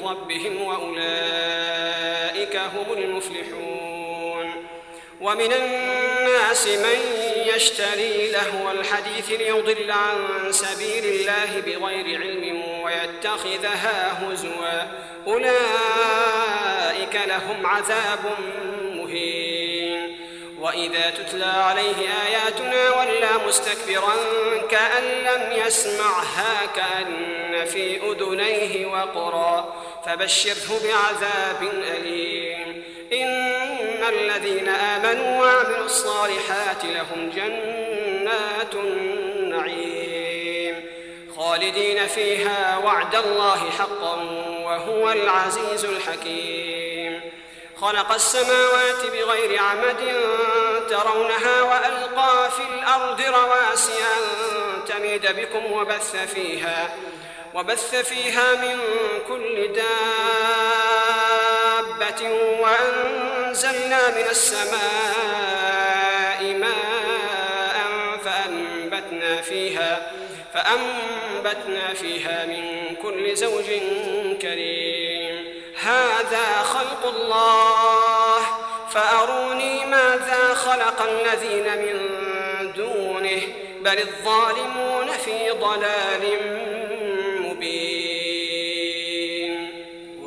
من ربهم وأولئك هم المفلحون. ومن الناس من يشتري لهو الحديث ليضل عن سبيل الله بغير علم ويتخذها هزوا. أولئك لهم عذاب مهين. وإذا تتلى عليه آياتنا ولى مستكبرا كأن لم يسمعها كأن في أذنيه وقرا. فبشره بعذاب أليم. إن الذين آمنوا وعملوا الصالحات لهم جنات النعيم. خالدين فيها وعد الله حقا وهو العزيز الحكيم. خلق السماوات بغير عمد ترونها وألقى في الأرض رواسي أن تميد بكم وبث فيها وبث فيها من كل دابة وأنزلنا من السماء ماء فأنبتنا فيها فأنبتنا فيها من كل زوج كريم. هذا خلق الله. فأروني ماذا خلق الذين من دونه. بل الظالمون في ضلال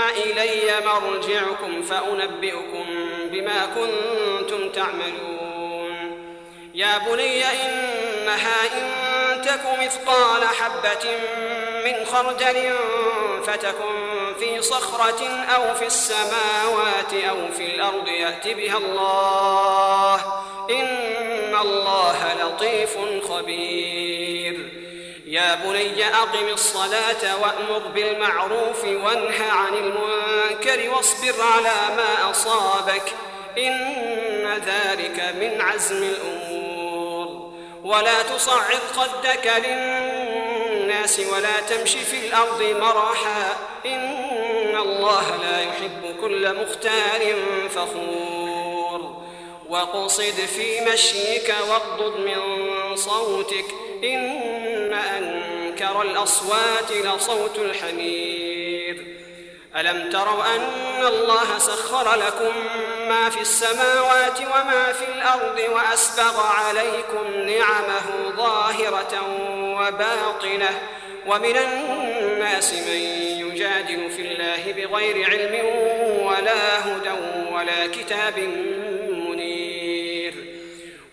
إلي مرجعكم فأنبئكم بما كنتم تعملون. يا بني إنها إن تك مثقال حبة من خردل فتكن في صخرة أو في السماوات أو في الأرض يأت بها الله. إن الله لطيف خبير. يا بني أقم الصلاة وأمر بالمعروف وانه عن المنكر واصبر على ما أصابك. إن ذلك من عزم الأمور. ولا تصعد خدك للناس ولا تمشي في الأرض مرحا. إن الله لا يحب كل مختال فخور. وقصد في مشيك واغضض من صوتك. إن أنكر الأصوات لصوت الحمير. ألم تروا أن الله سخر لكم ما في السماوات وما في الأرض وأسبغ عليكم نعمه ظاهرة وباطنة؟ ومن الناس من يجادل في الله بغير علم ولا هدى ولا كتاب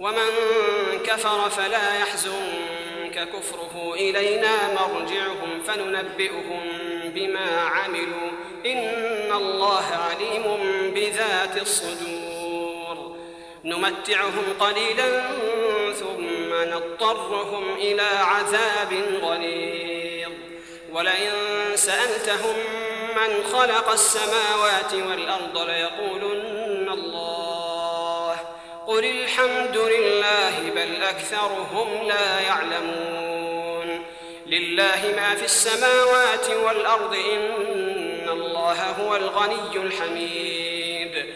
ومن كفر فلا يحزنك كفره. إلينا مرجعهم فننبئهم بما عملوا. إن الله عليم بذات الصدور. نمتعهم قليلا ثم نضطرهم إلى عذاب غليظ. ولئن سألتهم من خلق السماوات والأرض ليقولن قل الحمد لله بل أكثرهم لا يعلمون. لله ما في السماوات والأرض إن الله هو الغني الحميد.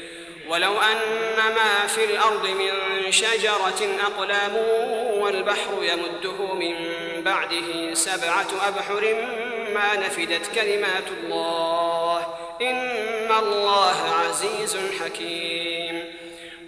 ولو أن ما في الأرض من شجرة أقلام والبحر يمده من بعده سبعة أبحر ما نفدت كلمات الله. إن الله عزيز حكيم.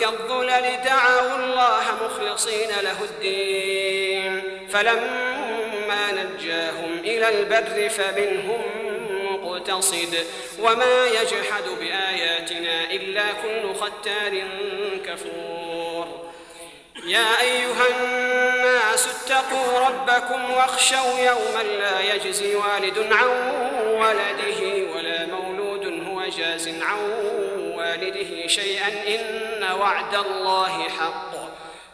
كالظلل دعوا الله مخلصين له الدين. فلما نجاهم إلى البر فمنهم مقتصد. وما يجحد بآياتنا إلا كل ختار كفور. يا أيها الناس اتقوا ربكم واخشوا يوما لا يجزي والد عن ولده ولا مولود هو جاز عن والده شيئا إن وعد الله حق.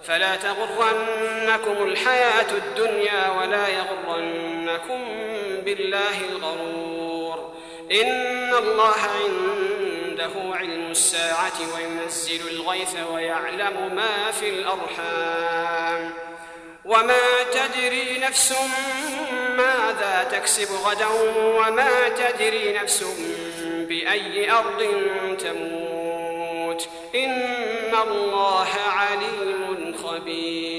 فلا تغرنكم الحياة الدنيا ولا يغرنكم بالله الغرور. إن الله عنده علم الساعة وينزل الغيث ويعلم ما في الأرحام. وما تدري نفس ماذا تكسب غدا وما تدري نفس بأي أرض تموت. إن الله عليم خبير.